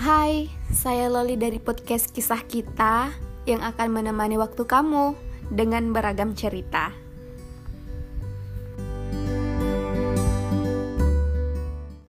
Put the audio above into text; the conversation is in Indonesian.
Hai, saya Loli dari podcast Kisah Kita yang akan menemani waktu kamu dengan beragam cerita.